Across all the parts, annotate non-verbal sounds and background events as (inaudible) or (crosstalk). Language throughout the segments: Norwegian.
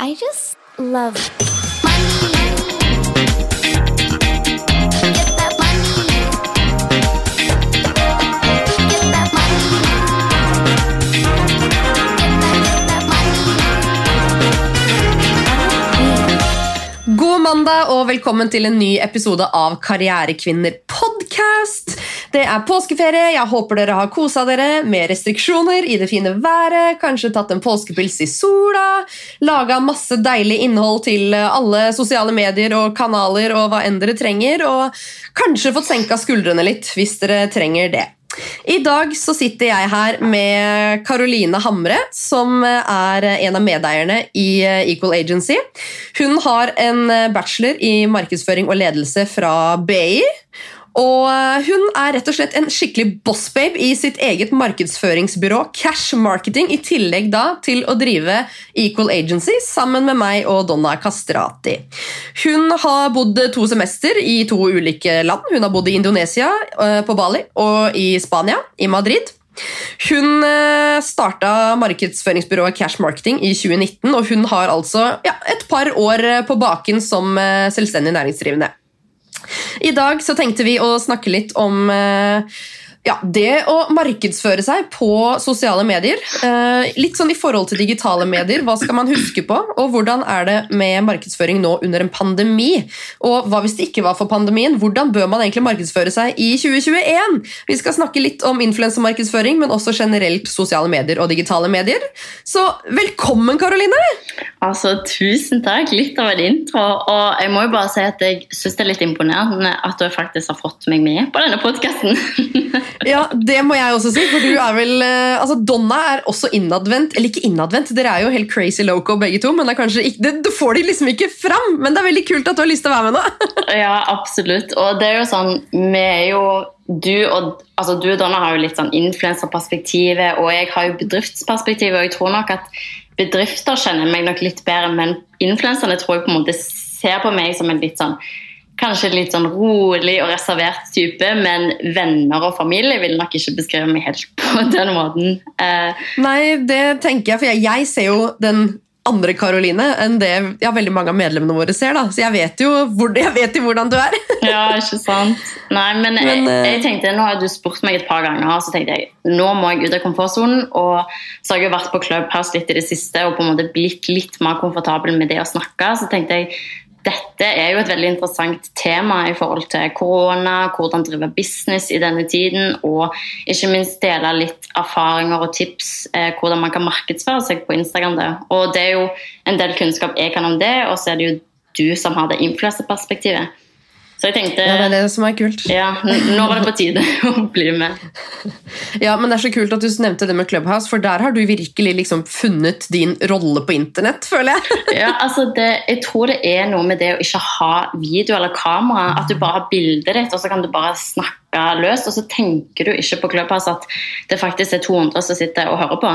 I just love mandag og velkommen til en ny episode av Karrierekvinner podcast. Det er påskeferie, jeg håper dere har kosa dere med restriksjoner i det fine været, kanskje tatt en påskepils i sola, laga masse deilig innhold til alle sosiale medier og kanaler og hva enn dere trenger, og kanskje fått senka skuldrene litt hvis dere trenger det. I dag så sitter jeg her med Caroline Hamre, som er en av medeierne i Equal Agency. Hun har en bachelor i markedsføring og ledelse fra BI. Og hun er rett og slett en skikkelig bossbabe i sitt eget markedsføringsbyrå Cash Marketing, i tillegg da til å drive Equal Agency sammen med meg og Donna Castrati. Hun har bodd to semester i to ulike land. Hun har bodd i Indonesia, eh, på Bali, og i Spania, i Madrid. Hun starta markedsføringsbyrået Cash Marketing i 2019, og hun har altså ja, et par år på baken som eh, selvstendig næringsdrivende. I dag så tenkte vi å snakke litt om eh, ja, det å markedsføre seg på sosiale medier. Eh, litt sånn i forhold til digitale medier. Hva skal man huske på? Og hvordan er det med markedsføring nå under en pandemi? Og hva hvis det ikke var for pandemien? Hvordan bør man egentlig markedsføre seg i 2021? Vi skal snakke litt om influensemarkedsføring, men også generelt sosiale medier og digitale medier. Så velkommen, Karoline! Altså, Tusen takk. Litt av en intro. Og jeg må jo bare si at jeg syns det er litt imponerende at du faktisk har fått meg med på denne podkasten. (laughs) Ja, det må jeg også si, for du er vel eh, altså Donna er også innadvendt. Eller ikke innadvendt, dere er jo helt crazy loco begge to, men ikke, det, du får de liksom ikke fram. Men det er veldig kult at du har lyst til å være med nå. (laughs) ja, absolutt. Og det er jo sånn, vi er jo du og, altså du og Donna har jo litt sånn influenserperspektivet, og jeg har jo bedriftsperspektivet. Og jeg tror nok at bedrifter kjenner meg nok litt bedre, men influenserne tror jeg på en måte ser på meg som en litt sånn kanskje litt sånn rolig og reservert type, men venner og familie vil nok ikke beskrive meg helt på (laughs) den måten. Eh, Nei, det tenker jeg, for jeg, jeg ser jo den andre Karoline enn det ja, veldig mange av medlemmene våre ser. da, Så jeg vet jo, hvor, (laughs) jeg vet jo hvordan du er. (laughs) ja, ikke sant. Nei, men, men jeg, jeg, tenkte, Nå har du spurt meg et par ganger, så tenkte jeg nå må jeg ut av komfortsonen. Og så har jeg vært på Clubhouse litt i det siste og på en måte blitt litt mer komfortabel med det å snakke. Så tenkte jeg dette er jo et veldig interessant tema i forhold til korona, hvordan drive business i denne tiden, og ikke minst dele litt erfaringer og tips eh, hvordan man kan markedsføre seg på Instagram. Det. Og det er jo en del kunnskap jeg kan om det, og så er det jo du som har det influenseperspektivet. Så jeg tenkte Ja, det er det som er kult. Ja, Nå var det på tide (laughs) å bli med. (laughs) Ja, men det er så kult at du nevnte det med Clubhouse, for der har du virkelig liksom funnet din rolle på internett, føler jeg. (laughs) Ja, altså det, Jeg tror det er noe med det å ikke ha video eller kamera. At du bare har bildet ditt, og så kan du bare snakke løst, og så tenker du ikke på Clubhouse at det faktisk er 200 som sitter og hører på.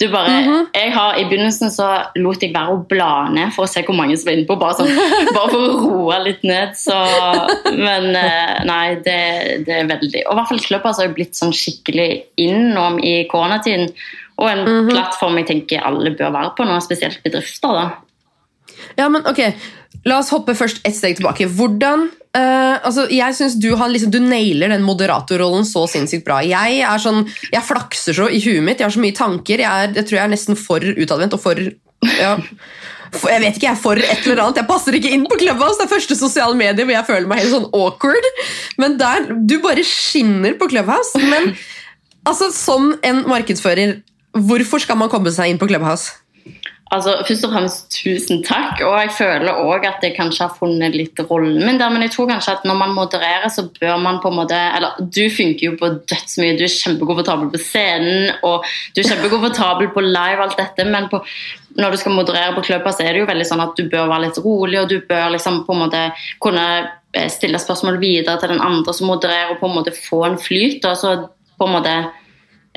Du bare, mm -hmm. jeg har I begynnelsen så lot jeg være å bla ned for å se hvor mange som var inne på, bare, sånn, (laughs) bare for å roe litt ned. Så, men eh, nei, det, det, er veldig Og i hvert fall Clubhouse har jo blitt sånn skikkelig innom i koronatiden. Og en mm -hmm. plattform jeg tenker alle bør være på nå, spesielt bedrifter. da. Ja, men ok, La oss hoppe først ett steg tilbake. Hvordan Uh, altså, jeg synes du, har, liksom, du nailer den moderatorrollen så sinnssykt bra. Jeg er sånn, jeg flakser så i huet mitt, jeg har så mye tanker. Jeg, er, jeg tror jeg er nesten for utadvendt og for, ja, Jeg vet ikke, jeg er for et eller annet. Jeg passer ikke inn på Clubhouse. Det er første sosiale medier hvor jeg føler meg helt sånn awkward. Men der, du bare skinner på Clubhouse. Men altså, som en markedsfører, hvorfor skal man komme seg inn på Clubhouse? Altså, Først og fremst tusen takk. Og jeg føler òg at jeg kanskje har funnet litt rollen min der. Men jeg tror kanskje at når man modererer, så bør man på en måte Eller du funker jo på dødsmye. Du er kjempekomfortabel på scenen, og du er kjempekomfortabel på live, alt dette. Men på, når du skal moderere på så er det jo veldig sånn at du bør være litt rolig, og du bør liksom på en måte kunne eh, stille spørsmål videre til den andre som modererer, og på en måte få en flyt. og så på en måte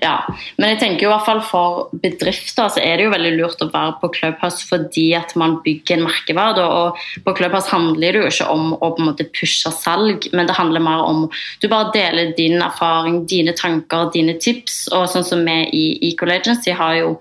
ja, Men jeg tenker jo i hvert fall for bedrifter så er det jo veldig lurt å være på Clubhouse fordi at man bygger en merkeverd. Og på Clubhouse handler det jo ikke om å på en måte pushe salg, men det handler mer om du bare deler din erfaring, dine tanker, dine tips. Og sånn som vi i Agency har jo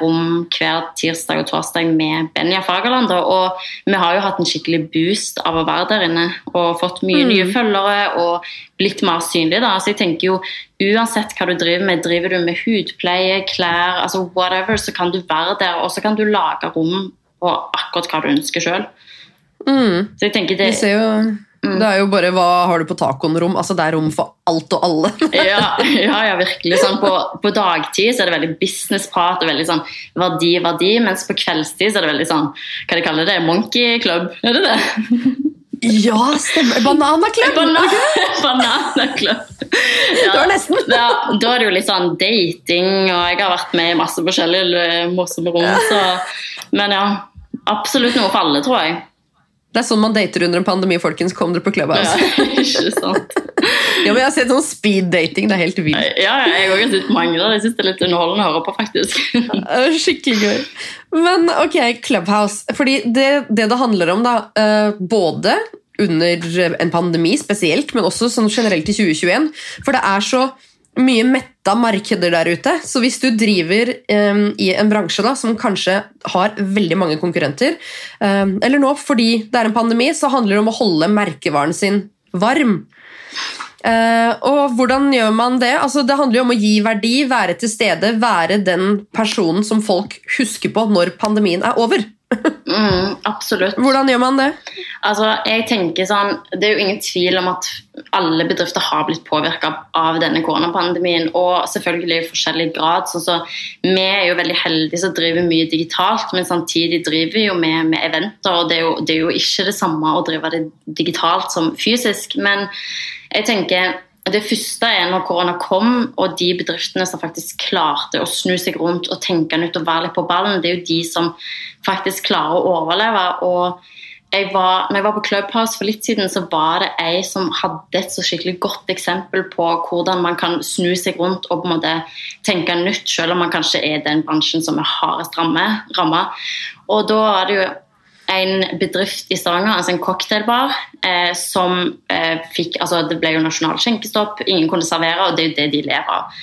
rom hver tirsdag og torsdag med Benja Fagerland. Og vi har jo hatt en skikkelig boost av å være der inne og fått mye Mm. nye følgere og blitt mer synlig. da, så jeg tenker jo Uansett hva du driver med, driver du med hudpleie, klær, altså whatever, så kan du være der, og så kan du lage rom på akkurat hva du ønsker sjøl. Mm. Så jeg tenker Vi det ser jo Mm. Det er jo bare hva har du på tacoen-rom? Altså, det er rom for alt og alle. (laughs) ja, ja, ja, virkelig. Sånn, på, på dagtid så er det veldig businessprat og veldig sånn verdi, verdi, mens på kveldstid så er det veldig sånn Hva de kaller det? Monkey club? Er det det? (laughs) Ja, stemmer! Bananaklubb! Banan (laughs) Bananaklubb. Ja, Det var nesten. ja, da er det jo litt sånn dating, og jeg har vært med i masse forskjellige eh, morsomme rom. Så, men ja, absolutt noe for alle, tror jeg. Det er sånn man dater under en pandemi, folkens. Kom dere på Clubhouse. Ja, (laughs) ikke sant? (laughs) Ja, men jeg har sett sånn speed-dating. Det er helt vilt. Ja, jeg har sett mange der. Jeg syns det er litt underholdende å høre på, faktisk. (laughs) Skikkelig gøy. Men ok, Clubhouse. Fordi det det, det handler om, da, eh, både under en pandemi spesielt, men også sånn generelt i 2021 For det er så mye metta markeder der ute. Så hvis du driver eh, i en bransje da, som kanskje har veldig mange konkurrenter, eh, eller nå fordi det er en pandemi, så handler det om å holde merkevaren sin varm. Eh, og hvordan gjør man det? Altså, det handler jo om å gi verdi, være til stede, være den personen som folk husker på når pandemien er over. Mm, absolutt. Hvordan gjør man det? Altså, jeg tenker sånn, Det er jo ingen tvil om at alle bedrifter har blitt påvirka av denne koronapandemien, og selvfølgelig i forskjellig grad. sånn så Vi er jo veldig heldige som driver mye digitalt, men samtidig driver vi jo med, med eventer. og det er, jo, det er jo ikke det samme å drive det digitalt som fysisk. Men jeg tenker det første er når korona kom, og de bedriftene som faktisk klarte å snu seg rundt og tenke nytt og være litt på ballen, det er jo de som faktisk klarer å overleve. og jeg var, når jeg var på Clubhouse for litt siden, så var det ei som hadde et så skikkelig godt eksempel på hvordan man kan snu seg rundt og på en måte tenke nytt, selv om man kanskje er den bransjen som er hardest ramma. Og da er det jo en bedrift i Stavanger, altså en cocktailbar, eh, som eh, fikk altså Det ble jo nasjonal skjenkestopp, ingen kunne servere, og det er jo det de lever av.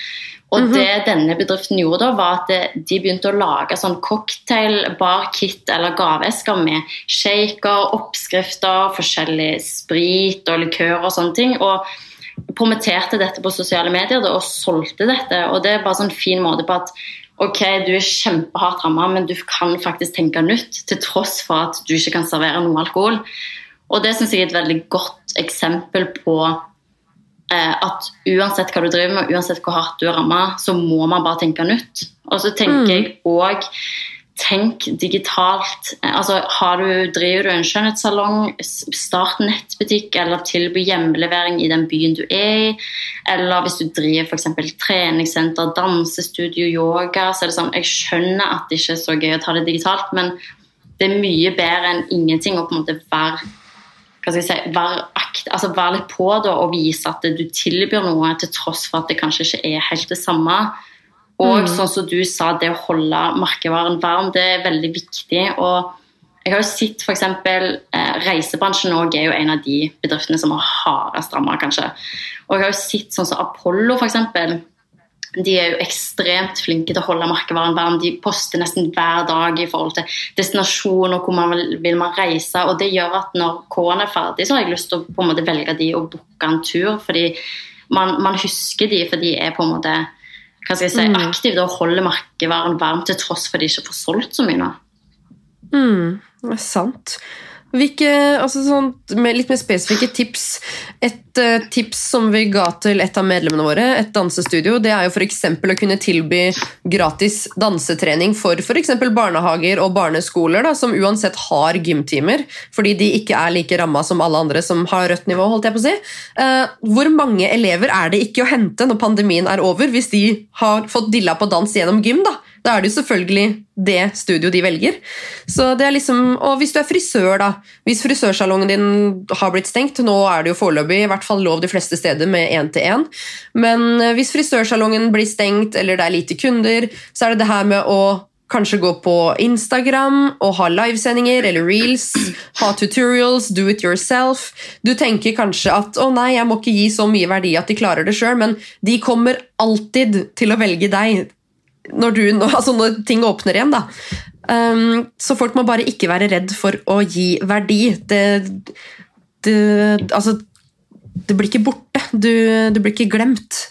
Og det denne bedriften gjorde da, var at det- de begynte å lage sånn cocktailbar-kit eller gaveesker med shaker, oppskrifter, forskjellig sprit og likør og sånne ting. og promoterte dette på sosiale medier da, og solgte dette. og Det er bare sånn fin måte på at ok, du er kjempehardt ramma, men du kan faktisk tenke nytt, til tross for at du ikke kan servere noe alkohol. Og Det syns jeg er et veldig godt eksempel på eh, at uansett hva du driver med, uansett hvor hardt du er ramma, så må man bare tenke nytt. Og så tenker jeg òg Tenk digitalt. Altså, du, driver du en skjønnhetssalong, start nettbutikk eller tilby hjemmelevering i den byen du er i. Eller hvis du driver f.eks. treningssenter, dansestudio, yoga. så er det sånn, Jeg skjønner at det ikke er så gøy å ta det digitalt, men det er mye bedre enn ingenting å på en måte være hva skal jeg si, være, akt, altså være litt på da, og vise at du tilbyr noe til tross for at det kanskje ikke er helt det samme. Og sånn som du sa, det å holde merkevaren varm, det er veldig viktig. og jeg har jo sett eksempel, eh, Reisebransjen også er jo en av de bedriftene som har hardest ramma, kanskje. Og jeg har jo sett sånn som Apollo, eksempel. De er jo ekstremt flinke til å holde merkevaren varm. De poster nesten hver dag i forhold til destinasjon og hvor man vil, vil man reise. Og det gjør at når K-en er ferdig, så har jeg lyst til å på en måte velge de og booke en tur. Fordi man, man husker de, for de er på en måte hva skal jeg si, Mm. aktive og holder merkevaren varm til tross for at de ikke får solgt så mye nå. Mm, det er sant. Hvilke, altså sånt, litt mer spesifikke tips Et uh, tips som vi ga til et av medlemmene våre, et dansestudio, det er jo eksempel å kunne tilby gratis dansetrening for f.eks. barnehager og barneskoler, da, som uansett har gymtimer, fordi de ikke er like ramma som alle andre som har rødt nivå. holdt jeg på å si. Uh, hvor mange elever er det ikke å hente når pandemien er over, hvis de har fått dilla på dans gjennom gym? da? Da er det jo selvfølgelig det studio de velger. Så det er liksom, og hvis du er frisør, da. Hvis frisørsalongen din har blitt stengt, nå er det jo foreløpig i hvert fall lov de fleste steder med én-til-én, men eh, hvis frisørsalongen blir stengt eller det er lite kunder, så er det det her med å kanskje gå på Instagram og ha livesendinger eller reels, ha tutorials, do it yourself. Du tenker kanskje at å nei, jeg må ikke gi så mye verdi at de klarer det sjøl, men de kommer alltid til å velge deg når, du, altså når ting åpner igjen, da. Um, så folk må bare ikke være redd for å gi verdi. Det, det, altså, det blir ikke borte. Du, du blir ikke glemt.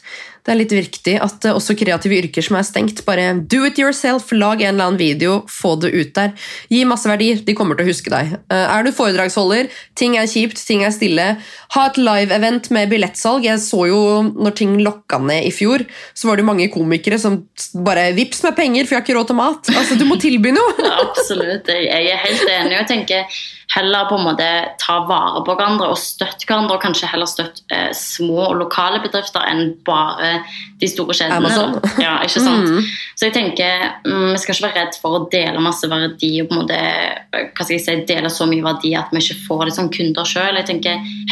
Det er litt viktig at eh, også kreative yrker som er stengt, bare do it yourself, lag en eller annen video, få det ut der. Gi masse verdier, de kommer til å huske deg. Eh, Er du foredragsholder, ting er kjipt, ting er stille, ha et live-event med billettsalg. Jeg så jo når ting lokka ned i fjor, så var det mange komikere som bare vips med penger, for jeg har ikke råd til mat. Altså, Du må tilby noe! (laughs) Absolutt. Jeg er helt enig. Jeg tenker heller på en måte ta vare på hverandre og støtte hverandre, og kanskje heller støtte eh, små og lokale bedrifter enn bare de store kjedene. Da. Ja, ikke sant? Så jeg tenker mm, vi skal ikke være redd for å dele masse verdi og på en måte, hva skal jeg si, dele så mye verdi at vi ikke får det som kunder sjøl.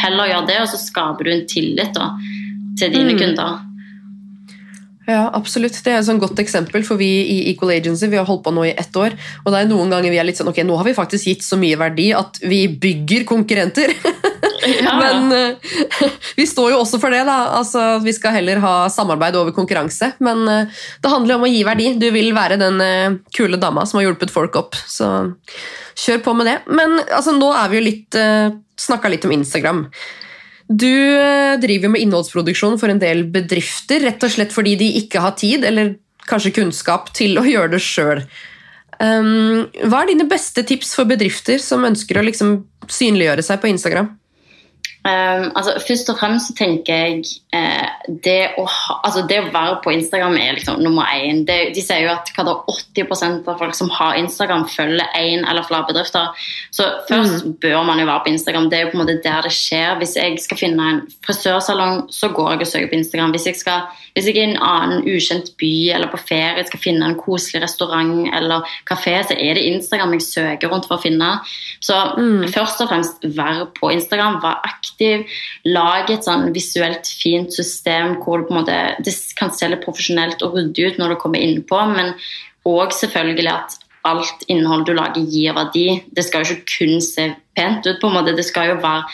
Heller gjør det, og så skaper du en tillit da, til dine kunder. Ja, absolutt. Det er et sånn godt eksempel, for vi i Equal Agency vi har holdt på nå i ett år, og det er noen ganger vi er litt sånn ok, nå har vi faktisk gitt så mye verdi at vi bygger konkurrenter. Ja. (laughs) Men eh, (laughs) vi står jo også for det, da. Altså, vi skal heller ha samarbeid over konkurranse. Men eh, det handler om å gi verdi. Du vil være den eh, kule dama som har hjulpet folk opp. Så kjør på med det. Men altså, nå er vi jo litt snakka litt om Instagram. Du eh, driver med innholdsproduksjon for en del bedrifter, rett og slett fordi de ikke har tid, eller kanskje kunnskap, til å (laughs) gjøre det sjøl. Um, hva er dine beste tips for bedrifter som ønsker å liksom synliggjøre seg på Instagram? Um, altså, først og fremst så tenker jeg eh, det, å ha, altså, det å være på Instagram er liksom nummer én. Det, de sier jo at hva da, 80% av folk som har Instagram, følger én eller flere bedrifter. Så først bør man jo være på Instagram. Det er jo på en måte der det skjer. Hvis jeg skal finne en frisørsalong, så går jeg og søker på Instagram. Hvis jeg, skal, hvis jeg er i en annen ukjent by eller på ferie skal finne en koselig restaurant eller kafé, så er det Instagram jeg søker rundt for å finne. Så først og fremst vær på Instagram, vær aktiv. Lag et sånn visuelt fint system hvor det, på en måte, det kan se litt profesjonelt og ryddig ut når du kommer innpå, men òg selvfølgelig at alt innhold du lager, gir verdi. Det skal jo ikke kun se pent ut, på en måte. det skal jo være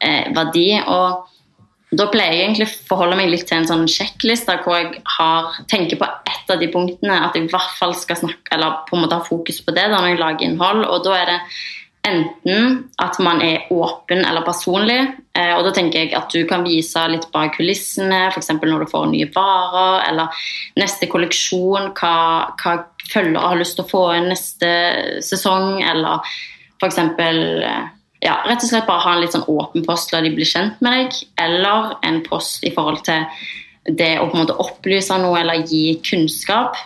eh, verdi. og da pleier jeg egentlig å forholde meg litt til en sånn sjekkliste hvor jeg har, tenker på ett av de punktene at jeg i hvert fall skal snakke, eller på en måte ha fokus på det da når jeg lager innhold. og da er det enten at man er åpen eller personlig. Eh, og da tenker jeg at du kan vise litt bak kulissene, f.eks. når du får nye varer, eller neste kolleksjon, hva, hva følgere har lyst til å få inn neste sesong, eller f.eks. Ja, rett og slett bare ha en litt sånn åpen post la de bli kjent med deg, eller en post i forhold til det å på en måte opplyse noe eller gi kunnskap.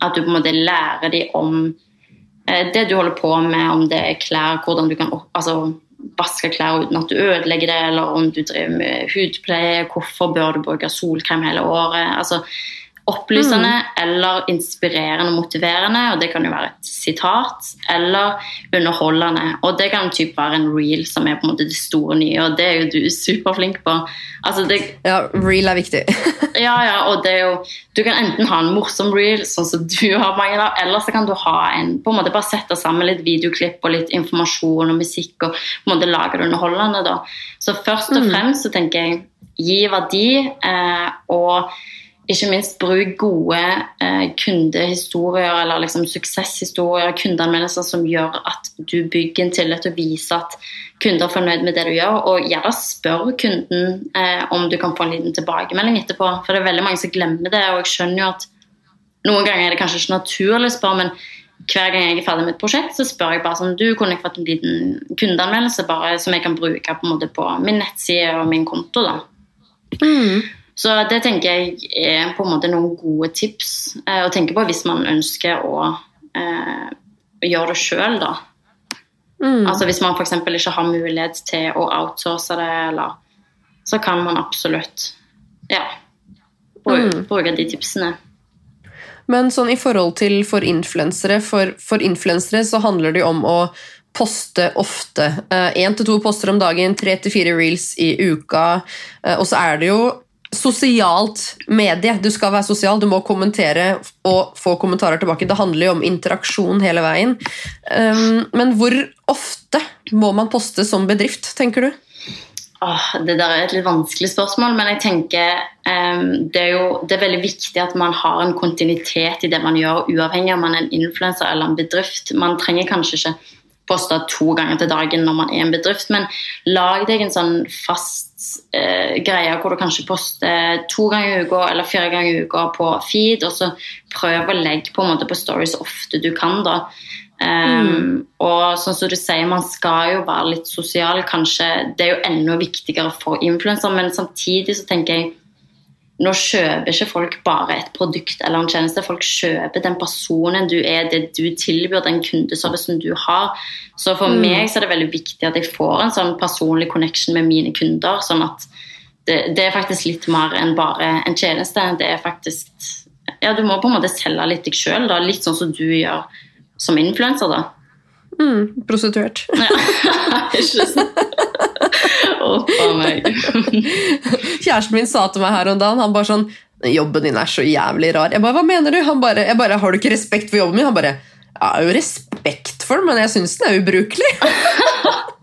At du på en måte lærer dem om eh, det du holder på med, om det er klær, hvordan du kan altså, vaske klær uten at du ødelegger det, eller om du driver med hudpleie, hvorfor bør du bruke solkrem hele året. altså Opplysende eller inspirerende og motiverende, og det kan jo være et sitat, eller underholdende. Og det kan typ være en reel, som er på en måte det store nye, og det er jo du superflink på. Altså det, Ja, real er viktig. (laughs) ja, ja, og det er jo Du kan enten ha en morsom reel, sånn som du har mange eller så kan du ha en på en måte Bare sette sammen litt videoklipp og litt informasjon og musikk, og på en måte lage det underholdende, da. Så først og fremst så tenker jeg gi verdi, eh, og ikke minst bruk gode eh, kundehistorier eller liksom suksesshistorier, kundeanmeldelser som gjør at du bygger en tillit og viser at kunder er fornøyd med det du gjør. Og gjerne spør kunden eh, om du kan få en liten tilbakemelding etterpå. For det er veldig mange som glemmer det, og jeg skjønner jo at noen ganger er det kanskje ikke naturlig å spørre, men hver gang jeg er ferdig med et prosjekt, så spør jeg bare sånn Du, kunne jeg fått en liten kundeanmeldelse bare som jeg kan bruke på, på min nettside og min konto? da. Så det tenker jeg er på en måte noen gode tips eh, å tenke på hvis man ønsker å eh, gjøre det sjøl, da. Altså Hvis man f.eks. ikke har mulighet til å outsource det, eller så kan man absolutt ja, bruke, bruke de tipsene. Men sånn i forhold til for influensere, for, for influensere så handler det jo om å poste ofte. Én til to poster om dagen, tre til fire reels i uka. Eh, og så er det jo sosialt medie. Du skal være sosial, du må kommentere og få kommentarer tilbake. Det handler jo om interaksjon hele veien. Um, men hvor ofte må man poste som bedrift, tenker du? Åh, det der er et litt vanskelig spørsmål, men jeg tenker um, det er jo det er veldig viktig at man har en kontinuitet i det man gjør, uavhengig om man er en influenser eller en bedrift. Man trenger kanskje ikke poste to ganger til dagen når man er en bedrift, men lag deg en sånn fast eh, greie hvor du kanskje poster to ganger i uka eller fire ganger i uka på feed, og så prøv å legge på en måte på stories så ofte du kan. da. Um, Og sånn som du sier, man skal jo være litt sosial. Kanskje det er jo enda viktigere for influenser, men samtidig så tenker jeg nå kjøper ikke folk bare et produkt eller en tjeneste. Folk kjøper den personen du er, det du tilbyr, den kundeservicen du har. Så for meg så er det veldig viktig at jeg får en sånn personlig connection med mine kunder. sånn at det, det er faktisk litt mer enn bare en tjeneste. Det er faktisk Ja, du må på en måte selge litt deg sjøl, litt sånn som du gjør som influenser, da. Mm, prostituert. Ja, (laughs) ikke sant? Uff a meg. (laughs) Kjæresten min sa til meg her om dagen Han bare sånn Jobben din er så jævlig rar. Jeg bare, Hva mener du? Han bare, jeg bare, Har du ikke respekt for jobben min? Han bare Jeg har jo respekt for den, men jeg syns den er ubrukelig. (laughs)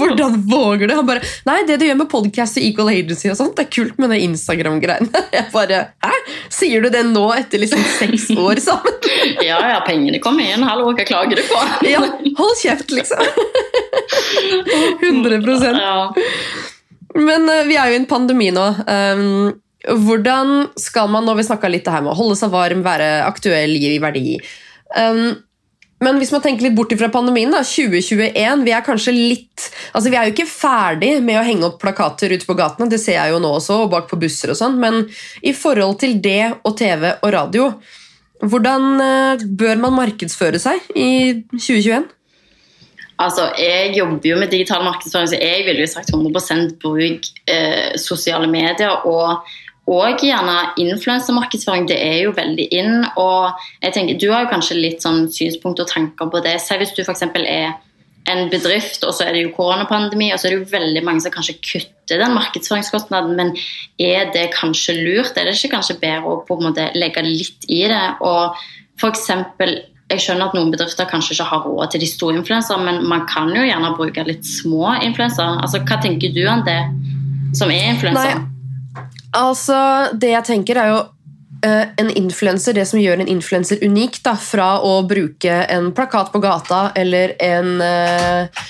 Hvordan våger du? Han bare Nei, det du gjør med podcast og Equal Agency og sånt, det er kult med det Instagram-greiene. (laughs) Jeg bare Hæ? Sier du det nå, etter liksom seks år sammen? (laughs) Ja, ja, pengene kommer inn. Hallo, hva klager du på? Ja, hold kjeft, liksom. 100 Ja. Men eh, vi er jo i en pandemi nå. Um, hvordan skal man, når vi litt det her med å holde seg varm, være aktuell, gi verdi um, Men hvis man tenker litt bort fra pandemien, da, 2021 Vi er kanskje litt Altså, vi er jo ikke ferdig med å henge opp plakater ute på gatene, det ser jeg jo nå også, og bak på busser og sånn, men i forhold til det og TV og radio, hvordan eh, bør man markedsføre seg i 2021? Altså, Jeg jobber jo med digital markedsføring, så jeg ville jo sagt 100 bruk eh, sosiale medier. Og, og gjerne influensermarkedsføring. Det er jo veldig inn. og jeg tenker, Du har jo kanskje litt sånn synspunkt og tanker på det. Se hvis du f.eks. er en bedrift, og så er det jo koronapandemi, og så er det jo veldig mange som kanskje kutter den markedsføringskostnaden, men er det kanskje lurt? Er det ikke kanskje bedre å på en måte legge litt i det? Og eksempel, jeg skjønner at noen bedrifter kanskje ikke har råd til de store influensere, men man kan jo gjerne bruke litt små influensere. Altså, hva tenker du om det, som er influenser? Altså, det jeg tenker er jo en influenser, det som gjør en influenser unik, da, fra å bruke en plakat på gata eller en, eh,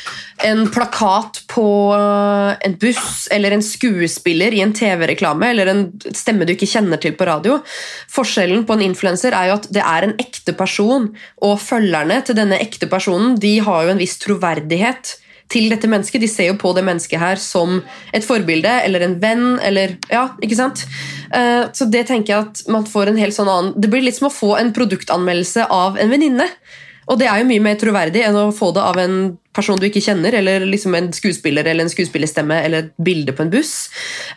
en plakat på eh, en buss eller en skuespiller i en TV-reklame eller en stemme du ikke kjenner til på radio. Forskjellen på en influenser er jo at det er en ekte person, og følgerne til denne ekte personen de har jo en viss troverdighet til dette mennesket. De ser jo på det mennesket her som et forbilde eller en venn. eller, ja, ikke sant? Eh, Så det tenker jeg at man får en helt sånn annen Det blir litt som å få en produktanmeldelse av en venninne. Og det er jo mye mer troverdig enn å få det av en person du ikke kjenner, eller liksom en skuespiller eller en skuespillerstemme eller et bilde på en buss.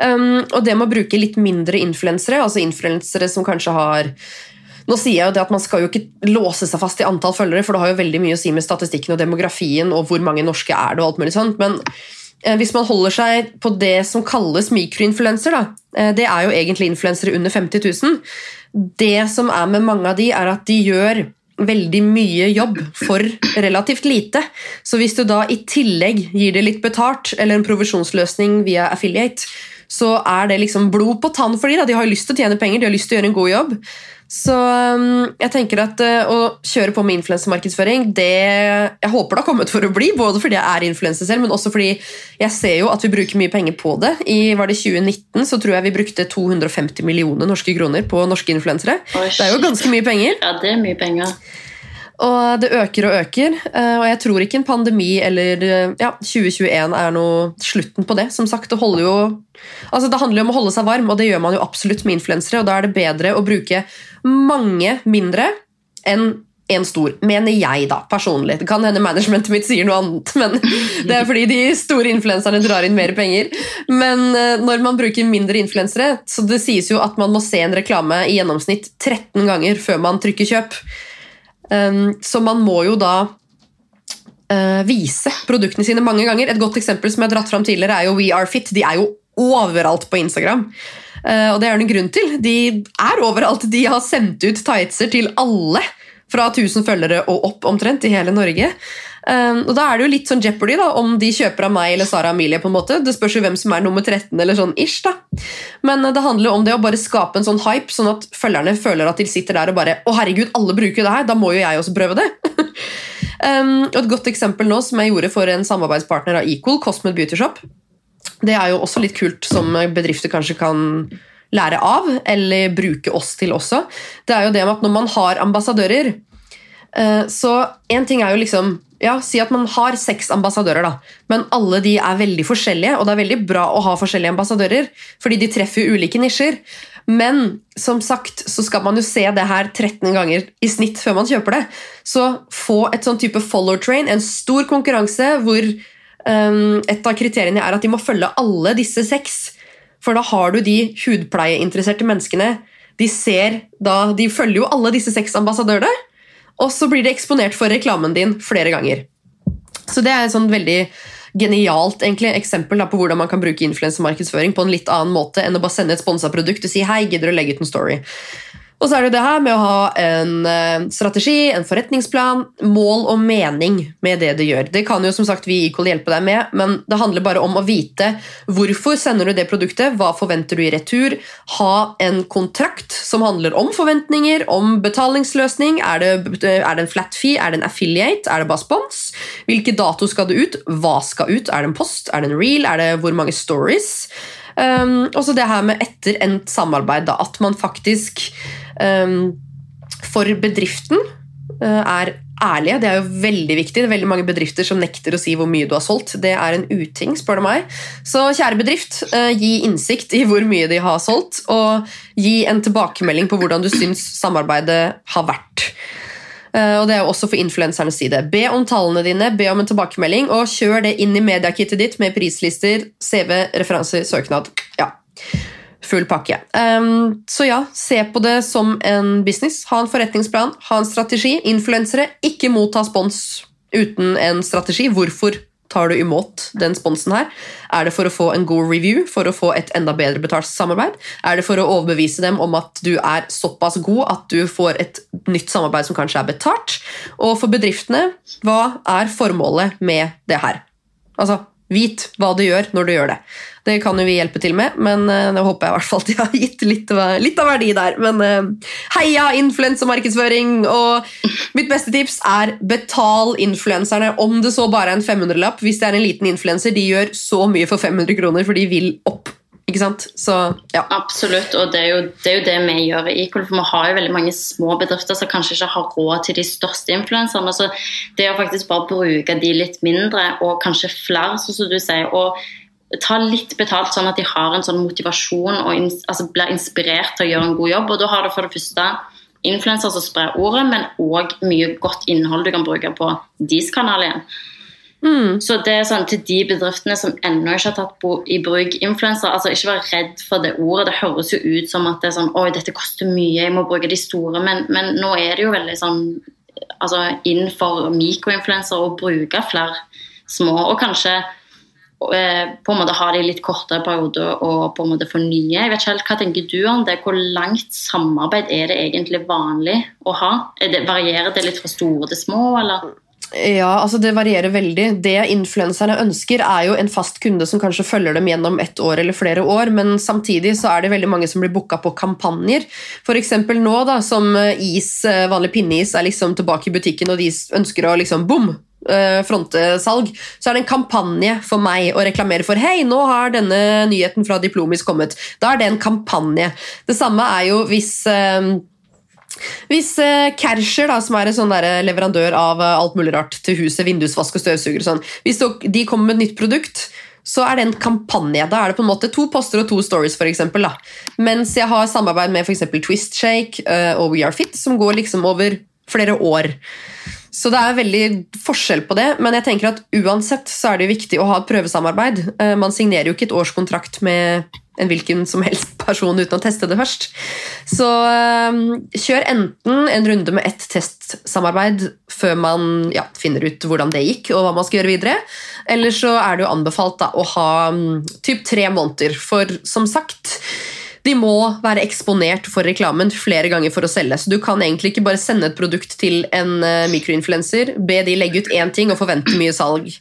Um, og det med å bruke litt mindre influensere, altså influensere som kanskje har nå sier jeg jo det at Man skal jo ikke låse seg fast i antall følgere, for det har jo veldig mye å si med statistikken og demografien og hvor mange norske er det. og alt mulig sånt, Men hvis man holder seg på det som kalles mikroinfluenser, eh, det er jo egentlig influensere under 50 000. Det som er med mange av de, er at de gjør veldig mye jobb for relativt lite. Så hvis du da i tillegg gir det litt betalt, eller en provisjonsløsning via affiliate, så er det liksom blod på tann for de da. De har jo lyst til å tjene penger, de har lyst til å gjøre en god jobb. Så um, jeg tenker at uh, å kjøre på med influensemarkedsføring, det jeg håper det har kommet for å bli, både fordi jeg er influenser selv, men også fordi jeg ser jo at vi bruker mye penger på det. I var det 2019 så tror jeg vi brukte 250 millioner norske kroner på norske influensere. Det er jo ganske mye penger. Ja, det er mye penger. Og det øker og øker, eh, og jeg tror ikke en pandemi eller eh, ja, 2021 er noe slutten på det. Som sagt, Det jo Altså det handler jo om å holde seg varm, og det gjør man jo absolutt med influensere. og Da er det bedre å bruke mange mindre enn en stor, mener jeg da, personlig. Det kan hende managementet mitt sier noe annet, (laughs) men det er fordi de store influenserne drar inn mer penger. Men eh, når man bruker mindre influensere, så det sies jo at man må se en reklame i gjennomsnitt 13 ganger før man trykker kjøp. Um, så man må jo da eh, vise produktene sine mange ganger. Et godt eksempel som jeg har dratt fram tidligere er jo We Are Fit. De er jo overalt på Instagram. Eh, og det er det en grunn til. De er overalt. De har sendt ut tightser til alle fra 1000 følgere og opp omtrent i hele Norge. Um, og Da er det jo litt sånn jeopardy da, om de kjøper av meg eller Sara Amelie. på en måte. Det spørs jo hvem som er nummer 13, eller sånn ish. da. Men uh, det handler jo om det å bare skape en sånn hype, sånn at følgerne føler at de sitter der og bare Å, herregud, alle bruker det her, da må jo jeg også prøve det. um, (laughs) og Et godt eksempel nå som jeg gjorde for en samarbeidspartner av Equal, Cosmet Beauty Shop. Det er jo også litt kult som bedrifter kanskje kan lære av, eller bruke oss til også. Det er jo det med at når man har ambassadører eh, Så en ting er jo liksom ja, Si at man har seks ambassadører, da. men alle de er veldig forskjellige. Og det er veldig bra å ha forskjellige ambassadører, fordi de treffer ulike nisjer. Men som sagt så skal man jo se det her 13 ganger i snitt før man kjøper det. Så få et sånn type follow train, en stor konkurranse hvor um, et av kriteriene er at de må følge alle disse seks. For da har du de hudpleieinteresserte menneskene. De, da, de følger jo alle disse seks ambassadørene, og så blir de eksponert for reklamen din flere ganger. Så det er et sånn veldig genialt egentlig, eksempel da, på hvordan man kan bruke influensemarkedsføring på en litt annen måte enn å bare sende et sponsa produkt og si hei, gidder du å legge ut en story. Og så er det det her med å ha en eh, strategi, en forretningsplan, mål og mening med det du gjør. Det kan jo som sagt vi i Equal hjelpe deg med, men det handler bare om å vite hvorfor sender du det produktet, hva forventer du i retur, ha en kontrakt som handler om forventninger, om betalingsløsning, er det, er det en flat fee, er det en affiliate, er det bare spons, hvilke dato skal det ut, hva skal ut, er det en post, er det en reel, er det hvor mange stories, Um, og så det her med etter endt samarbeid, da, at man faktisk um, for bedriften uh, er ærlige. Det er jo veldig viktig. Det er veldig mange bedrifter som nekter å si hvor mye du har solgt. Det er en uting, spør du meg. Så kjære bedrift, uh, gi innsikt i hvor mye de har solgt, og gi en tilbakemelding på hvordan du syns samarbeidet har vært. Uh, og Det er også for influensernes side. Be om tallene dine, be om en tilbakemelding, og kjør det inn i mediakittet ditt med prislister, CV, referanser, søknad. Ja, Full pakke. Um, så ja, se på det som en business. Ha en forretningsplan, ha en strategi. Influensere, ikke motta spons uten en strategi. Hvorfor tar du imot den sponsen her? Er det for å få en god review, for å få et enda bedre betalt samarbeid? Er det for å overbevise dem om at du er såpass god at du får et nytt samarbeid som kanskje er betalt? Og for bedriftene, hva er formålet med det her? Altså, vit hva du gjør når du gjør det. Det kan jo vi hjelpe til med, men det håper jeg i hvert fall at de (laughs) har gitt litt, litt av verdi der. Men uh, heia influensemarkedsføring! Og mitt beste tips er betal influenserne, om det så bare er en 500-lapp. Hvis det er en liten influenser, de gjør så mye for 500 kroner, for de vil opp. Ikke sant? Så, ja. Absolutt, og det er, jo, det er jo det vi gjør i Equal. For vi har jo veldig mange små bedrifter som kanskje ikke har råd til de største influenserne. Så det å faktisk bare bruke de litt mindre, og kanskje flere, sånn som du sier. og ta litt betalt, sånn at de har en sånn motivasjon og in altså blir inspirert til å gjøre en god jobb. Og da har du for det første influenser som sprer ordet, men òg mye godt innhold du kan bruke på deres kanal igjen. Mm. Så det er sånn til de bedriftene som ennå ikke har tatt i bruk influenser, altså ikke vær redd for det ordet. Det høres jo ut som at det er sånn Oi, dette koster mye, jeg må bruke de store. Men, men nå er det jo veldig sånn altså inn for mikroinfluensere å bruke flere små, og kanskje på en måte ha de litt kortere perioder og på en måte fornye. Jeg vet ikke helt, Hva tenker du om det? Hvor langt samarbeid er det egentlig vanlig å ha? Det, varierer det litt fra store til små, eller? Ja, altså Det varierer veldig. Det influenserne ønsker, er jo en fast kunde som kanskje følger dem gjennom ett år eller flere år, men samtidig så er det veldig mange som blir booka på kampanjer. F.eks. nå, da, som is, eh, vanlig pinneis er liksom tilbake i butikken, og de ønsker å liksom bom, frontesalg, så er det en kampanje for meg å reklamere for Hei, nå har denne nyheten fra Diplomis kommet. Da er det en kampanje. Det samme er jo hvis hvis Kerscher, da, som er en sånn leverandør av alt mulig rart til huset, vindusvask og støvsuger, og sånn, hvis de kommer med et nytt produkt, så er det en kampanje. Da er det på en måte to poster og to stories, for eksempel, da. Mens jeg har samarbeid med f.eks. Twist Shake og We Are Fit, som går liksom over flere år. Så det er veldig forskjell på det, men jeg tenker at uansett så er det viktig å ha et prøvesamarbeid. Man signerer jo ikke et årskontrakt med en hvilken som helst person uten å teste det først. Så øh, kjør enten en runde med ett testsamarbeid før man ja, finner ut hvordan det gikk, og hva man skal gjøre videre. Eller så er det jo anbefalt da, å ha um, typ tre måneder. For som sagt, de må være eksponert for reklamen flere ganger for å selge. Så du kan egentlig ikke bare sende et produkt til en eh, mikroinfluenser, be de legge ut én ting og forvente mye salg.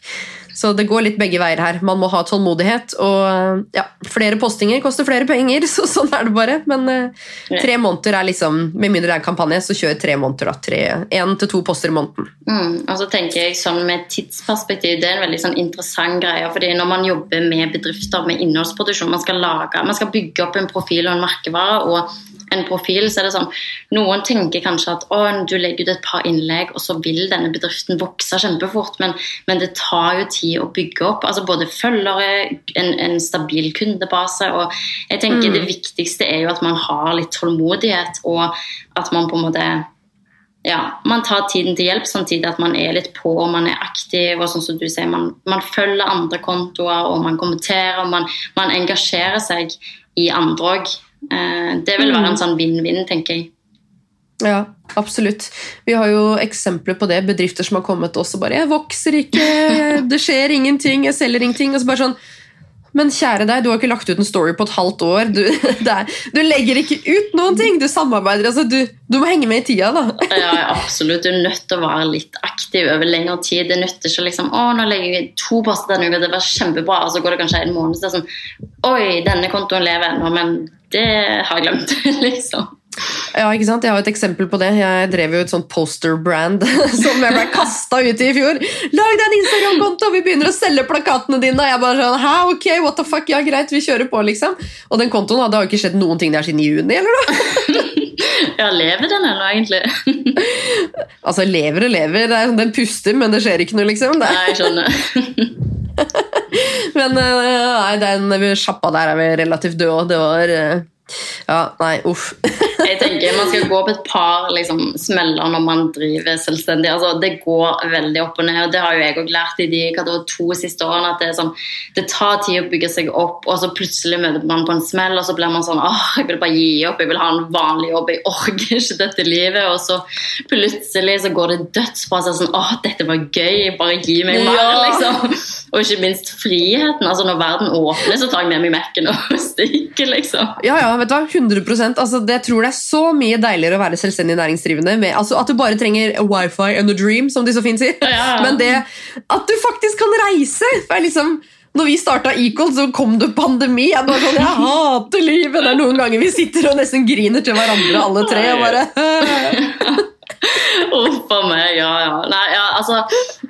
Så det går litt begge veier her. Man må ha tålmodighet, og ja, flere postinger koster flere penger, (laughs) så sånn er det bare. Men eh, tre måneder er liksom, med mindre det er en kampanje, så kjør tre måneder. da. Én til to poster i måneden. Mm, og så tenker jeg sånn Med tidsperspektiv det er en veldig sånn interessant greie. fordi Når man jobber med bedrifter med innholdsproduksjon, man skal, lage, man skal bygge opp en profil og en merkevare. og en profil, så er det sånn Noen tenker kanskje at å, du legger ut et par innlegg, og så vil denne bedriften vokse kjempefort, men, men det tar jo tid å bygge opp. altså Både følgere, en, en stabil kundebase. og jeg tenker Mm. Det viktigste er jo at man har litt tålmodighet, og at man på en måte ja, man tar tiden til hjelp, samtidig at man er litt på og man er aktiv. og sånn som du sier, Man, man følger andre kontoer og man kommenterer. Man, man engasjerer seg i andre òg. Eh, det vil være en sånn vinn-vinn, tenker jeg. Ja, absolutt. Vi har jo eksempler på det. Bedrifter som har kommet oss og bare 'Jeg vokser ikke, det skjer ingenting, jeg selger ingenting.' Og så bare sånn Men kjære deg, du har ikke lagt ut en story på et halvt år. Du, (laughs) det er, du legger ikke ut noen ting! Du samarbeider. altså Du, du må henge med i tida, da. Ja, absolutt. Du er nødt til å være litt aktiv over lengre tid. Det nytter ikke liksom å, nå legger jeg to poster denne uka, det var kjempebra, og så går det kanskje en måned, så det er sånn Oi, denne kontoen lever ennå, men det har jeg glemt, (laughs) liksom. Ja, ikke sant? Jeg har et eksempel på det. Jeg drev jo et sånt poster-brand (laughs) som jeg ble kasta ut i i fjor. Lag deg en Instagram-konto, vi begynner å selge plakatene dine! Og jeg bare sånn, Hæ, ok, what the fuck, ja greit, vi kjører på, liksom. Og den kontoen har jo ikke skjedd noen ting der siden juni, eller noe? (laughs) (laughs) Ja, lever den ennå, egentlig? (laughs) Altså, lever og lever, det den puster, men det skjer ikke noe, liksom. Det. Nei, jeg skjønner. (laughs) Men eh, nei, den sjappa der er vel relativt død, og det var eh, Ja, nei, uff. (laughs) Jeg tenker Man skal gå på et par liksom, smeller når man driver selvstendig. Altså, det går veldig opp og ned. og Det har jo jeg også lært i de to siste årene. at Det, er sånn, det tar tid å bygge seg opp, og så plutselig møter man på en smell, og så blir man sånn åh, jeg vil bare gi opp, jeg vil ha en vanlig jobb, jeg orker ikke dette livet. Og så plutselig så går det dødsbra. Så sånn, åh, dette var gøy, bare gi meg mer. Ja. liksom. Og ikke minst friheten. altså Når verden åpner, så tar jeg med meg Mac-en og (laughs) stikker, liksom. Ja, ja, vet du hva? 100% altså, det, Jeg tror det er så mye deiligere å være selvstendig næringsdrivende. Med, altså, at du bare trenger wifi and a dream, som de så fint sier. Ja. Men det at du faktisk kan reise for liksom, når vi starta Equal, så kom det pandemi. Jeg bare sånn, jeg hater livet! Det er noen ganger vi sitter og nesten griner til hverandre, alle tre. og bare... (laughs) (laughs) (laughs) Uff a meg, ja, ja. Nei, ja. Altså,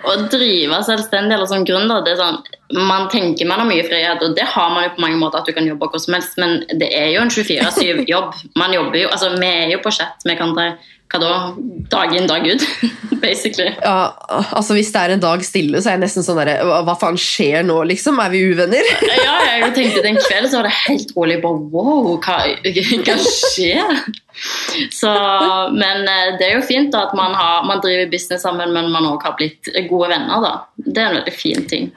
å drive selvstendig eller som gründer, det er sånn Man tenker man har mye frihet, og det har man jo på mange måter, at du kan jobbe hvor som helst, men det er jo en 24-7-jobb. Man jobber jo, altså Vi er jo på chat med hverandre hva da? Dag inn, dag ut, (laughs) basically. Ja, altså Hvis det er en dag stille, så er jeg nesten sånn derre hva, hva faen skjer nå, liksom? Er vi uvenner? (laughs) Ja, jeg tenkte Den kvelden så var det helt rolig. Bare, wow, hva, hva skjer? Så, men eh, det er jo fint da, at man, har, man driver business sammen, men man også har blitt gode venner. da. Det er en veldig fin ting.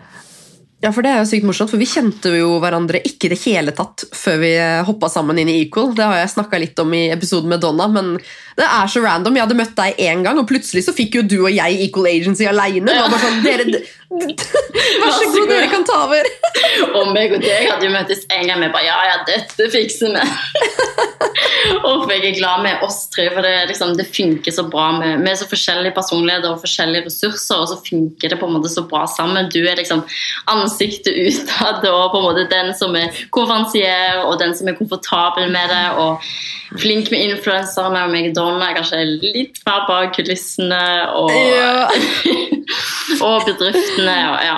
Ja, for det er jo sykt morsomt, for vi kjente jo hverandre ikke i det hele tatt før vi hoppa sammen inn i Equal. Det har jeg snakka litt om i episoden med Donna, men det er så random. Jeg hadde møtt deg én gang, og plutselig så fikk jo du og jeg Equal Agency aleine. Bare sånn. Vær så god, dere kan ta over! (laughs) Og meg og deg hadde jo møttes en gang. Vi bare ja, ja, dette fikser vi. (laughs) og jeg er glad med oss tre, for det, liksom, det funker så bra. med Vi er så forskjellige personligheter og forskjellige ressurser, og så funker det på en måte så bra sammen. Du er liksom ansiktet utad og på en måte den som er konferansier, og den som er komfortabel med det, og flink med influenserne. Og meg og Donna er kanskje litt mer bak kulissene. og (laughs) og bedriftene. Og, ja.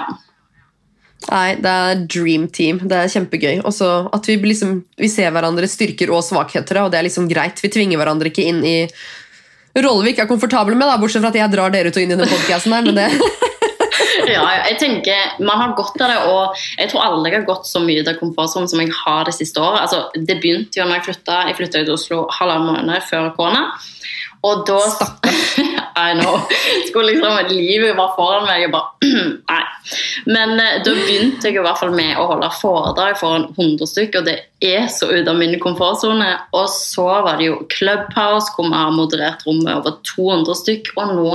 Nei, det er dream team. Det er kjempegøy. Også at vi, liksom, vi ser hverandres styrker og svakheter, og det er liksom greit. Vi tvinger hverandre ikke inn i roller vi ikke er komfortable med, da, bortsett fra at jeg drar dere to inn i den podkasten her. Men det, (laughs) ja, jeg tenker Man har godt av det, og jeg tror aldri jeg har gått så mye til komfortsonen som jeg har det siste året. Altså, det begynte jo når jeg flytta Jeg flytta til Oslo halvannen måned før korona. Og da (laughs) I know. Skulle liksom Livet var foran meg. Jeg bare (clears throat) Nei. Men eh, da begynte jeg i hvert fall med å holde foredrag foran 100 stykker, og det er så ut av min komfortsone. Og så var det jo Clubhouse, hvor vi har moderert rommet over 200 stykk, og nå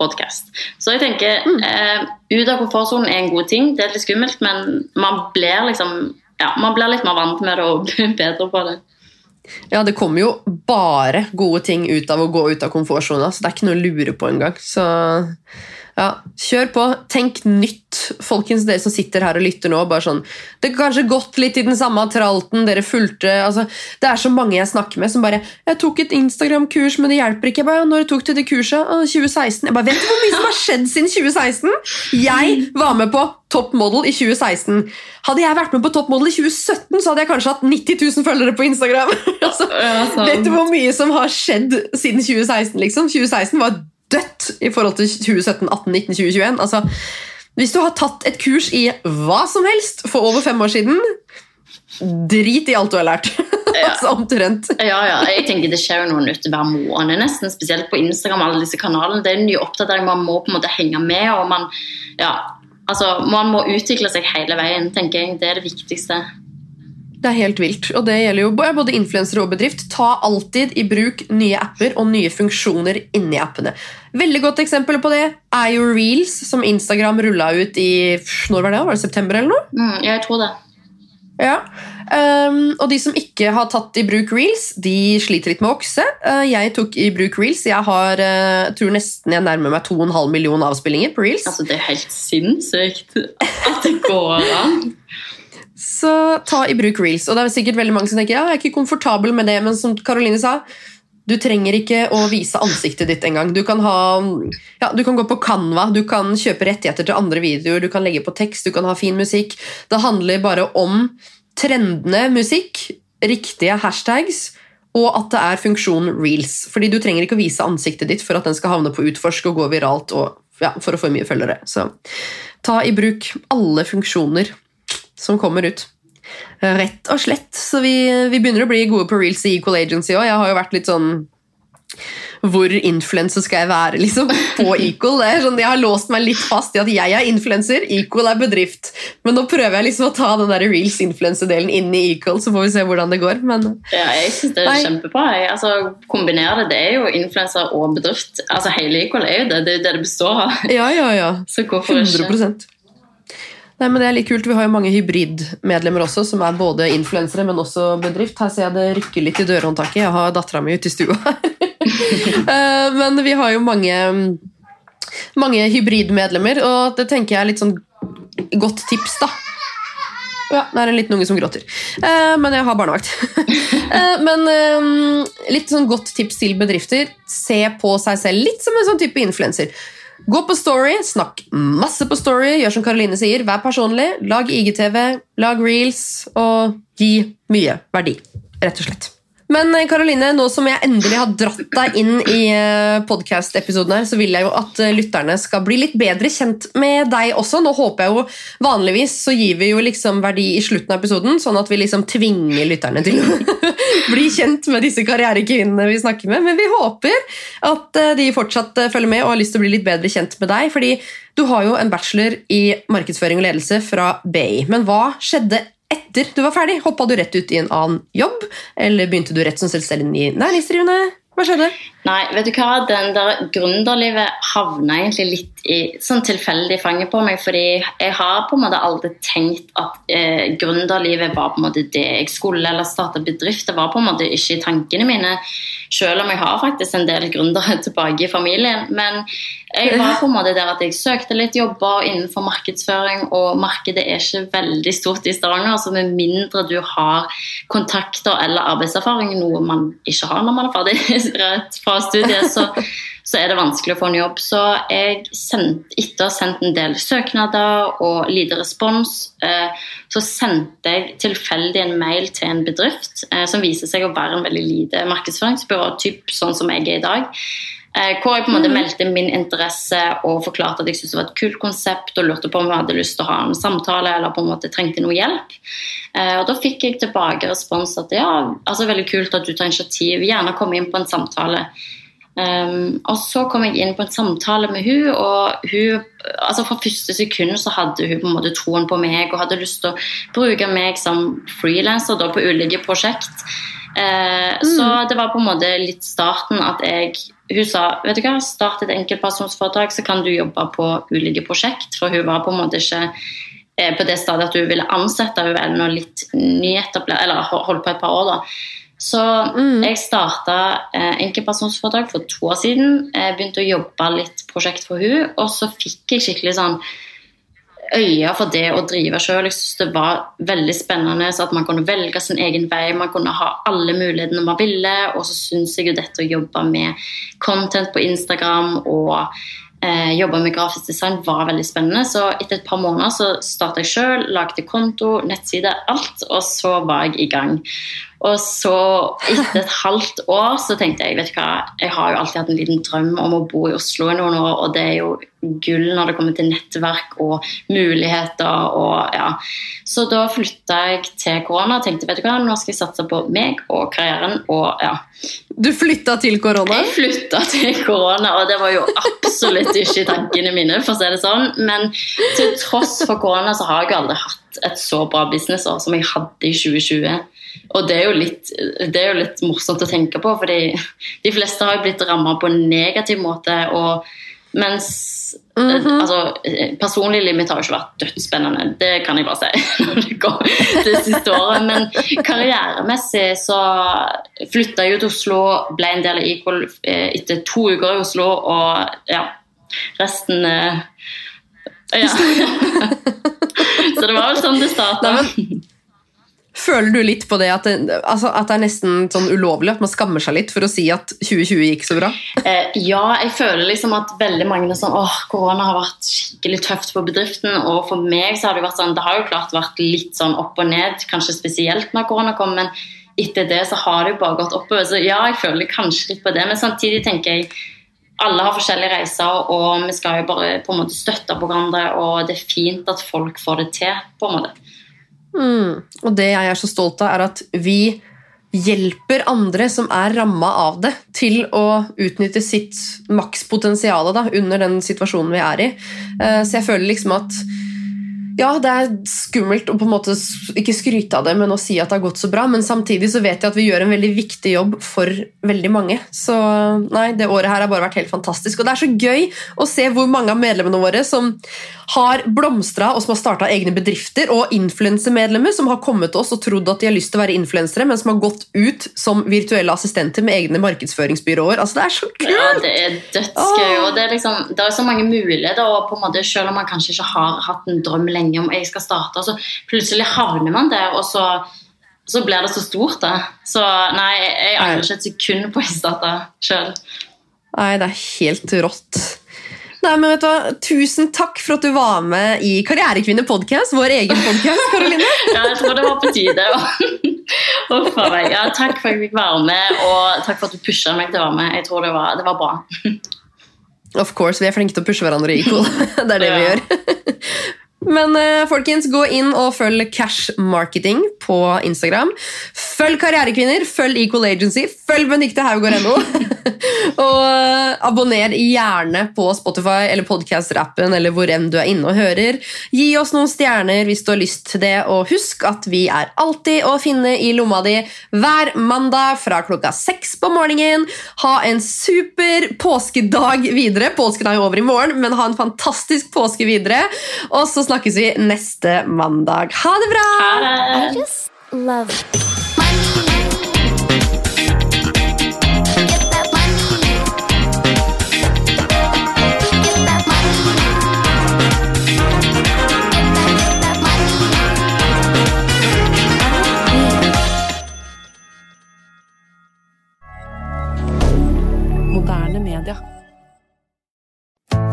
podkast. Så jeg tenker eh, ut av komfortsonen er en god ting. Det er litt skummelt, men man blir liksom ja, man blir litt mer vant med det og (laughs) bedre på det. Ja, det kommer jo bare gode ting ut av å gå ut av komfortsona, så det er ikke noe å lure på engang. Så ja, kjør på. Tenk nytt, folkens, dere som sitter her og lytter nå. bare sånn, Det har kanskje gått litt i den samme tralten, dere fulgte altså, Det er så mange jeg snakker med som bare 'Jeg tok et Instagram-kurs, men det hjelper ikke.' Jeg bare, 'Når jeg tok du det kurset?' 2016. Jeg bare, (laughs) Vet du hvor mye som har skjedd siden 2016? Jeg var med på Top Model i 2016. Hadde jeg vært med på Top Model i 2017, så hadde jeg kanskje hatt 90 000 følgere på Instagram. altså, Ja, vet du hvor mye som har skjedd siden 2016? liksom? 2016 var dødt i forhold til 2017, 18, 19, 2021. Altså, hvis du har tatt et kurs i hva som helst for over fem år siden, drit i alt du har lært. (laughs) altså omtrent. Ja, ja, jeg tenker Det skjer jo noe nytt hver måned, nesten spesielt på Instagram. alle disse kanalene, Det er en ny oppdatering, man må på en måte henge med. og Man, ja, altså, man må utvikle seg hele veien, tenker jeg. Det er det viktigste. Det er helt vilt, og det gjelder jo både influensere og bedrift. Ta alltid i bruk nye apper og nye funksjoner inni appene. Veldig godt eksempel på det er jo Reels, som Instagram rulla ut i når var det? Var det september eller noe? Mm, jeg tror det. Ja. Um, og de som ikke har tatt i bruk Reels, de sliter litt med å okse. Uh, jeg tok i bruk Reels. Jeg har, uh, tror nesten jeg nærmer meg 2,5 millioner avspillinger på Reels. Altså, Det er helt sinnssykt at det går an. Så ta i bruk Reels. Og det er sikkert veldig mange som tenker ja, jeg er ikke komfortabel med det, men som Karoline sa, du trenger ikke å vise ansiktet ditt engang. Du, ja, du kan gå på Canva, du kan kjøpe rettigheter til andre videoer, du kan legge på tekst, du kan ha fin musikk. Det handler bare om trendende musikk, riktige hashtags, og at det er funksjon reels. Fordi du trenger ikke å vise ansiktet ditt for at den skal havne på utforsk og gå viralt og, ja, for å få mye følgere. Så ta i bruk alle funksjoner som kommer ut. Rett og slett. Så vi, vi begynner å bli gode på reels i Equal Agency òg. Jeg har jo vært litt sånn hvor influenser skal jeg være liksom, på Equal? Det sånn, jeg har låst meg litt fast i at jeg er influenser, Equal er bedrift. Men nå prøver jeg liksom å ta den der reels-influenser-delen inn i Equal, så får vi se hvordan det går. Men Ja, jeg synes det er kjempebra. Altså, kombinere det, det er jo influenser og bedrift. Altså, Hele Equal er jo det. Det er jo det det består av. ja, ja, ja. Så hvorfor ikke? 100 Nei, men det er litt kult. Vi har jo mange hybridmedlemmer også, som er både influensere, men også bedrift. Her ser jeg det rykker litt i dørhåndtaket. Jeg har dattera mi ute i stua. her. (laughs) men vi har jo mange, mange hybridmedlemmer, og det tenker jeg er litt sånn godt tips, da. Ja, det er en liten unge som gråter. Eh, men jeg har barnevakt. (laughs) Eh, men eh, litt sånn godt tips til bedrifter. Se på seg selv litt som en sånn type influenser. Gå på Story, snakk masse på Story, gjør som Karoline sier, vær personlig, lag IGTV, lag reels, og gi mye verdi, rett og slett. Men eh, Karoline, nå som jeg endelig har dratt deg inn i podkast-episoden her, så vil jeg jo at eh, lytterne skal bli litt bedre kjent med deg også. Nå håper jeg jo Vanligvis så gir vi jo liksom verdi i slutten av episoden, sånn at vi liksom tvinger lytterne til å (laughs) bli kjent med disse karrierekvinnene vi snakker med. Men vi håper at eh, de fortsatt eh, følger med og har lyst til å bli litt bedre kjent med deg. fordi du har jo en bachelor i markedsføring og ledelse fra BI. Men hva skjedde etter du var ferdig? Hoppa du rett ut i en annen jobb? Eller begynte du rett som selvstendig næringsdrivende? Hva skjedde? Nei, vet du hva? Den der gründerlivet havna egentlig litt i sånn tilfeldig fanget på meg. Fordi jeg har på en måte aldri tenkt at eh, gründerlivet var på en måte det jeg skulle, eller starte bedrift. Det var på en måte ikke i tankene mine. Selv om jeg har faktisk en del gründere (laughs) tilbake i familien. Men jeg var på en måte der at jeg søkte litt jobber innenfor markedsføring, og markedet er ikke veldig stort i Stavanger. Så med mindre du har kontakter eller arbeidserfaring, noe man ikke har når man er ferdig (laughs) rett fra studiet, så, så er det vanskelig å få en jobb. Så jeg sendte, etter å ha sendt en del søknader og lite respons, eh, så sendte jeg tilfeldig en mail til en bedrift eh, som viser seg å være en veldig lite markedsføringsbyrå, typ sånn som jeg er i dag. Eh, hvor jeg på en måte meldte min interesse og forklarte at jeg syntes det var et kult konsept og lurte på om jeg hadde lyst til å ha en samtale eller på en måte trengte noe hjelp. Eh, og Da fikk jeg tilbake respons at ja, altså veldig kult at du tar initiativ, gjerne komme inn på en samtale. Um, og så kom jeg inn på en samtale med hun, og hun altså fra første sekund så hadde hun på en måte troen på meg og hadde lyst til å bruke meg som frilanser på ulike prosjekt. Eh, Så det var på en måte litt starten at jeg Hun sa vet du hva, start et enkeltpersonsforetak, så kan du jobbe på ulike prosjekt. For hun var på en måte ikke eh, på det stadiet at hun ville ansette. Hun var ennå litt nyetablert, eller holdt på et par år. da Så jeg starta eh, enkeltpersonsforetak for to år siden. Jeg begynte å jobbe litt prosjekt for hun, og så fikk jeg skikkelig sånn øye for det å drive sjøl. Jeg synes det var veldig spennende så at man kunne velge sin egen vei. Man kunne ha alle mulighetene man ville. Og så syns jeg jo dette å jobbe med content på Instagram og eh, jobbe med grafisk design var veldig spennende. Så etter et par måneder så starta jeg sjøl, lagde konto, nettside, alt. Og så var jeg i gang. Og så, etter et halvt år, så tenkte jeg vet du hva, jeg har jo alltid hatt en liten drøm om å bo i Oslo i noen år, og det er jo gull når det kommer til nettverk og muligheter. og ja. Så da flytta jeg til korona og tenkte vet du hva, nå skal jeg satse på meg og karrieren. og ja. Du flytta til korona? Jeg flytta til korona, og det var jo absolutt ikke i tankene mine. for å si det sånn, Men til tross for korona så har jeg aldri hatt et så bra businessår som jeg hadde i 2020. Og det er, jo litt, det er jo litt morsomt å tenke på, fordi de fleste har jo blitt ramma på en negativ måte. og mens Mhm. altså, Personlig limit har jo ikke vært dødsspennende, det kan jeg bare si. (laughs) når det går det siste året, Men karrieremessig så flytta jeg ut til Oslo, ble en del av Equal eh, etter to uker i Oslo, og ja, resten eh, ja. (laughs) Så det var vel sånn det starta. Føler du litt på det at det, altså, at det er nesten sånn ulovlig at man skammer seg litt for å si at 2020 gikk så bra? Eh, ja, jeg føler liksom at veldig mange er sånn åh, korona har vært skikkelig tøft for bedriften. Og for meg så har det vært sånn, det har jo klart vært litt sånn opp og ned, kanskje spesielt når korona kom. men etter det så har det jo bare gått oppover. Så ja, jeg føler kanskje litt på det. Men samtidig tenker jeg alle har forskjellige reiser, og vi skal jo bare på en måte støtte på hverandre. Og det er fint at folk får det til, på en måte. Mm. Og det jeg er så stolt av, er at vi hjelper andre som er ramma av det, til å utnytte sitt makspotensial under den situasjonen vi er i. Eh, Så jeg føler liksom at ja, det er skummelt å på en måte ikke skryte av det, men å si at det har gått så bra. Men samtidig så vet jeg at vi gjør en veldig viktig jobb for veldig mange. Så nei, det året her har bare vært helt fantastisk. Og det er så gøy å se hvor mange av medlemmene våre som har blomstra og som har starta egne bedrifter, og influensemedlemmer som har kommet til oss og trodd at de har lyst til å være influensere, men som har gått ut som virtuelle assistenter med egne markedsføringsbyråer. Altså, det er så kult! Ja, det er dødsgøy. Og det er, liksom, det er så mange muligheter. og på en måte, Selv om man kanskje ikke har hatt en drøm lenge om jeg skal starte, så plutselig havner man der, og så, så blir det så stort. da. Så nei, jeg angrer ikke et sekund på å starte sjøl. Nei, det er helt rått. Nei, men vet du hva? Tusen takk for at du var med i Karrierekvinne podcast, vår egen podcast, Karoline. (laughs) Ja, jeg tror det var på tide. Uff a meg. Ja, takk for at jeg fikk være med, og takk for at du pusha meg til å være med. Jeg tror det var, det var bra. Of course, vi er flinke til å pushe hverandre i Equal. (laughs) Det er det vi gjør. Men eh, folkens, gå inn og følg Cash Marketing på Instagram. Følg Karrierekvinner, følg Equal Agency, følg Benikte Haugård.no. (laughs) og eh, abonner gjerne på Spotify eller podkast-rappen eller hvor enn du er inne og hører. Gi oss noen stjerner hvis du har lyst til det, og husk at vi er alltid å finne i lomma di hver mandag fra klokka seks på morgenen. Ha en super påskedag videre. Påskedag er over i morgen, men ha en fantastisk påske videre. Og så snakkes vi neste mandag. Ha det bra! Ha det! Love money. Get